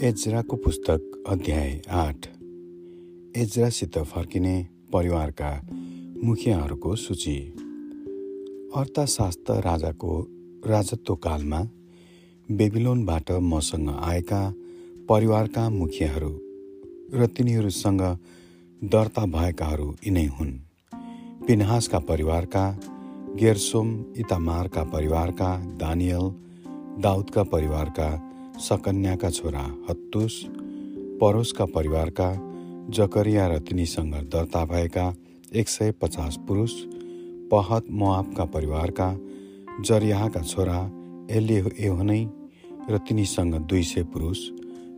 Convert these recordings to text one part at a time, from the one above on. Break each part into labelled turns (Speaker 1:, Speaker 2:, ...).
Speaker 1: एजराको पुस्तक अध्याय आठ। एजरासित फर्किने परिवारका मुखियाहरूको सूची। अर्थशास्त्र राजाको राजत्वकालमा बेबिलोनबाट मसँग आएका परिवारका मुखियाहरू र तिनीहरूसँग दर्ता भएकाहरू यिनै हुन्। पिनहासका परिवारका गेरसोम इतामारका परिवारका दानियल दाउदका परिवारका सकन्याका छोरा हत्तुस परोसका परिवारका जकरिया र तिनीसँग दर्ता भएका एक सय पचास पुरुष पहत मोआबका परिवारका जरियाका छोरा एले एहोनै र तिनीसँग दुई सय पुरुष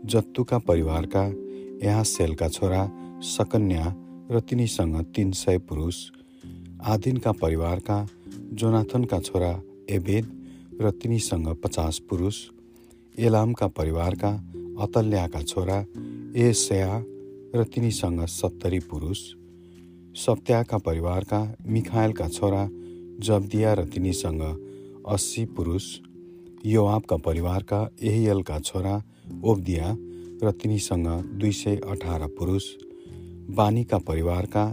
Speaker 1: जत्तुका परिवारका यहाँ सेलका छोरा सकन्या र तिनीसँग तिन सय पुरुष आदिनका परिवारका जोनाथनका छोरा एबेद र तिनीसँग पचास पुरुष एलामका परिवारका अतल्याका छोरा एसया र तिनीसँग सत्तरी पुरुष सत्याका परिवारका मिखायलका छोरा जब्दिया र तिनीसँग अस्सी पुरुष योआबका परिवारका एहियलका छोरा ओब्दिया र तिनीसँग दुई सय अठार पुरुष बानीका परिवारका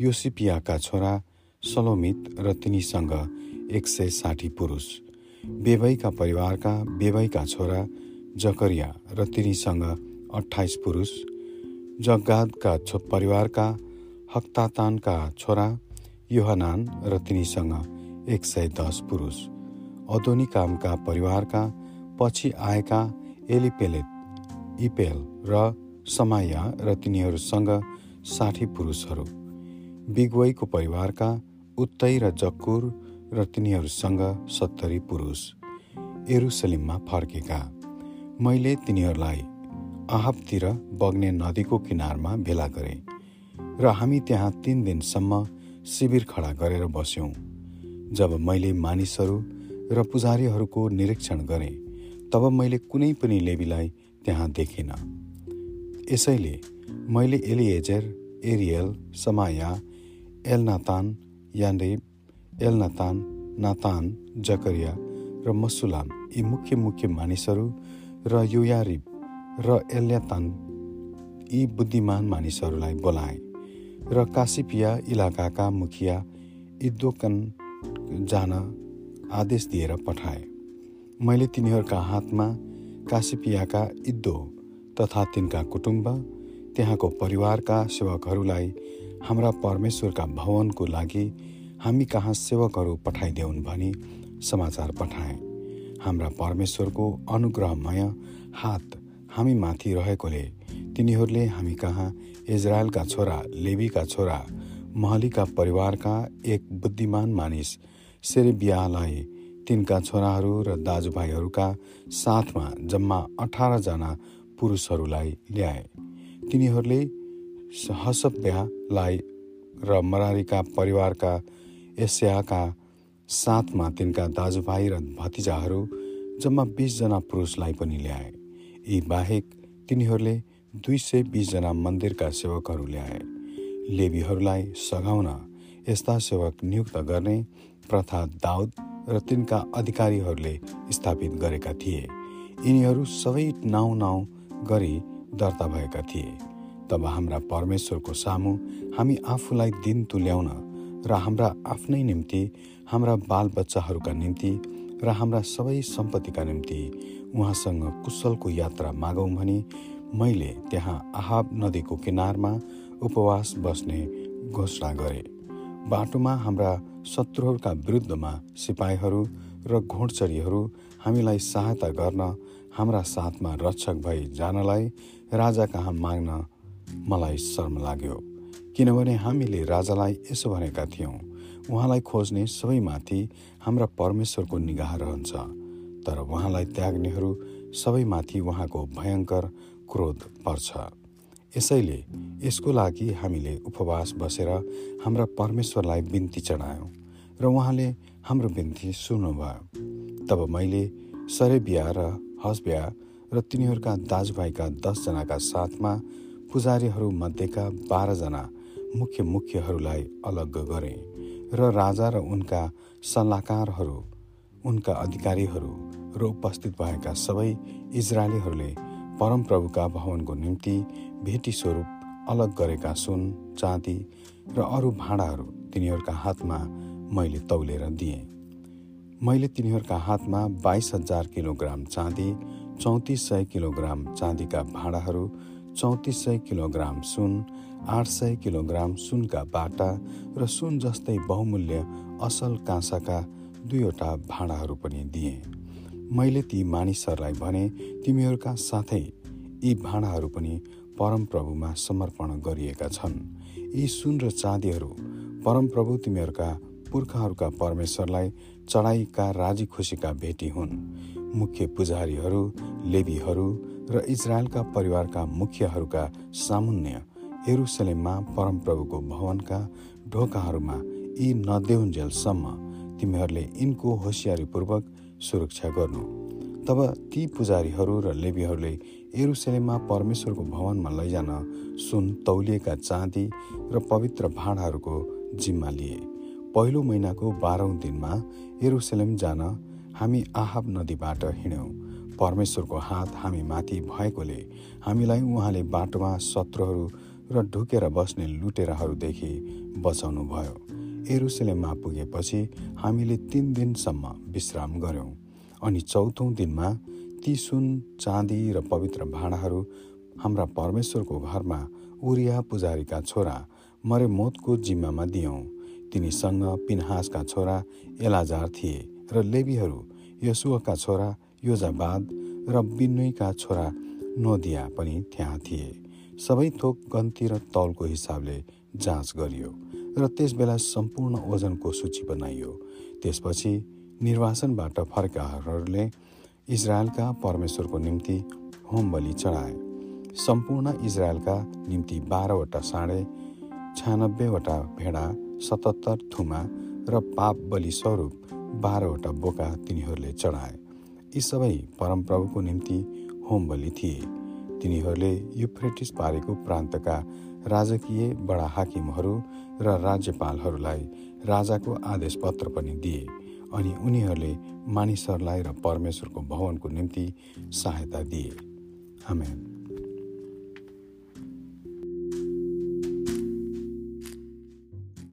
Speaker 1: योसिपियाका छोरा सलोमित र तिनीसँग एक सय साठी पुरुष। बेबैका परिवारका बेबैका छोरा जकरिया र तिनीसँग अठाइस पुरुष जग्गादका छो परिवारका हक्तातानका छोरा युहनान र तिनीसँग एक सय दस पुरुष अदोनिकामका परिवारका पछि आएका एलिपेलेत इपेल र समाया र तिनीहरूसँग साठी पुरुषहरू बिगवईको परिवारका उत्तै र जक्कुर र तिनीहरूसँग सत्तरी पुरुष एरुसलिममा फर्केका। मैले तिनीहरूलाई आहबतिर बग्ने नदीको किनारमा भेला गरेँ र हामी त्यहाँ तिन दिनसम्म शिविर खडा गरेर बस्यौँ। जब मैले मानिसहरू र पुजारीहरूको निरीक्षण गरेँ तब मैले कुनै पनि लेबीलाई त्यहाँ देखिनँ। यसैले मैले एलिएजर एरियल समाया एलनातान यान्डेब एलनातान नातान जकरिया र मसुलाम यी मुख्य मुख्य मानिसहरू र युयारिब र एल्यातान यी बुद्धिमान मानिसहरूलाई बोलाए र कासिपिया इलाकाका मुखिया इद्दोकन जान आदेश दिएर पठाए। मैले तिनीहरूका हातमा कासिपियाका इद्दो तथा तिनका कुटुम्ब त्यहाँको परिवारका सेवकहरूलाई हाम्रा परमेश्वरका भवनको लागि हामी कहाँ सेवकहरू पठाइदेऊन् भनी समाचार पठाए। हाम्रा परमेश्वरको अनुग्रहमय हात हामी माथि रहेकोले तिनीहरूले हामी कहाँ इजरायलका छोरा लेबीका छोरा महलीका परिवारका एक बुद्धिमान मानिस सेरेबियालाई तिनका छोराहरू र दाजुभाइहरूका साथमा जम्मा अठारजना पुरुषहरूलाई ल्याए। तिनीहरूले हसब्यालाई र मरारीका परिवारका एसियाका साथमा तिनका दाजुभाइ र भतिजाहरू जम्मा बिसजना पुरुषलाई पनि ल्याए। यी बाहेक तिनीहरूले दुई सय बिसजना मन्दिरका सेवकहरू ल्याए। लेबीहरूलाई सघाउन यस्ता सेवक नियुक्त गर्ने प्रथा दाउद र तिनका अधिकारीहरूले स्थापित गरेका थिए। यिनीहरू सबै नाउँ नाउँ गरी दर्ता भएका थिए। तब हाम्रा परमेश्वरको सामु हामी आफूलाई दिन तुल्याउन र हाम्रा आफ्नै निम्ति हाम्रा बालबच्चाहरूका निम्ति र हाम्रा सबै सम्पत्तिका निम्ति उहाँसँग कुशलको यात्रा मागौँ भनी मैले त्यहाँ आहाब नदीको किनारमा उपवास बस्ने घोषणा गरे। बाटोमा हाम्रा शत्रुहरूका विरुद्धमा सिपाहीहरू र घोडचरीहरू हामीलाई सहायता गर्न हाम्रा साथमा रक्षक भई जानलाई राजा कहाँ माग्न मलाई शर्म लाग्यो। किनभने हामीले राजालाई यसो भनेका थियौँ उहाँलाई खोज्ने सबैमाथि हाम्रा परमेश्वरको निगाह रहन्छ तर उहाँलाई त्याग्नेहरू सबैमाथि उहाँको भयङ्कर क्रोध पर्छ। यसैले यसको लागि हामीले उपवास बसेर हाम्रा परमेश्वरलाई बिन्ती चढायौँ र उहाँले हाम्रो बिन्ती सुन्नुभयो। तब मैले सरेबिया र हसबिया र तिनीहरूका दाजुभाइका दसजनाका साथमा पुजारीहरू मध्येका बाह्रजना मुख्य मुख्यहरूलाई अलग गरे र राजा र उनका सल्लाहकारहरू उनका अधिकारीहरू र उपस्थित भएका सबै इजरायलीहरूले परमप्रभुका भवनको निम्ति भेटी स्वरूप अलग गरेका सुन चाँदी र अरू भाँडाहरू तिनीहरूका हातमा मैले तौलेर दिएँ। मैले तिनीहरूका हातमा बाइस हजार किलोग्राम चाँदी चौतिस सय किलोग्राम चाँदीका भाँडाहरू चौतिस सय किलोग्राम सुन आठ सय किलोग्राम सुनका बाटा र सुन जस्तै बहुमूल्य असल काँसाका दुईवटा भाँडाहरू पनि दिएँ। मैले ती मानिसहरूलाई भने तिमीहरूका साथै यी भाँडाहरू पनि परमप्रभुमा समर्पण गरिएका छन्। यी सुन र चाँदीहरू परमप्रभु तिमीहरूका पुर्खाहरूका परमेश्वरलाई चढाइका राजी खुसीका भेटी हुन्। मुख्य पुजारीहरू लेबीहरू र इजरायलका परिवारका मुखियाहरूका सामुन्य एरुसलेममा परमप्रभुको भवनका ढोकाहरूमा यी नदेउन्जेलसम्म तिमीहरूले यिनको होसियारीपूर्वक सुरक्षा गर्नु। तब ती पुजारीहरू र लेबीहरूले एरुसलेममा परमेश्वरको भवनमा लैजान सुन तौलिएका चाँदी र पवित्र भाँडाहरूको जिम्मा लिए। पहिलो महिनाको बाह्रौँ दिनमा एरुसलेम जान हामी आहब नदीबाट हिँड्यौँ। परमेश्वरको हात हामी माथि भएकोले हामीलाई उहाँले बाटोमा शत्रुहरू र ढुकेर बस्ने लुटेराहरूदेखि बचाउनु भयो। एरुसलेममा पुगेपछि हामीले तिन दिनसम्म विश्राम गऱ्यौँ अनि चौथौँ दिनमा ती सुन चाँदी र पवित्र भाँडाहरू हाम्रा परमेश्वरको घरमा उरिया पुजारीका छोरा मरेमोतको जिम्मामा दियौँ। तिनीसँग पिनहासका छोरा एलाजार थिए र लेबीहरू यसुअका छोरा योजाबाद र बिन्नुईका छोरा नोदिया पनि त्यहाँ थिए। सबै थोक गन्ती र तौलको हिसाबले जाँच गरियो र त्यसबेला सम्पूर्ण ओजनको सूची बनाइयो। त्यसपछि निर्वासनबाट फर्काहरूले इजरायलका परमेश्वरको निम्ति होम बलि चढाए। सम्पूर्ण इजरायलका निम्ति बाह्रवटा साढे छ्यानब्बेवटा भेडा सतहत्तर थुमा र पाप बलि स्वरूप बाह्रवटा बोका तिनीहरूले चढाए। यी सबै परमप्रभुको निम्ति होम बलि थिए। तिनीहरूले युफ्रेटिस पारेको प्रान्तका राजकीय बडा हाकिमहरू र राज्यपालहरूलाई राजाको आदेश पत्र पनि दिए अनि उनीहरूले मानिसहरूलाई र परमेश्वरको भवनको निम्ति सहायता दिए। आमेन।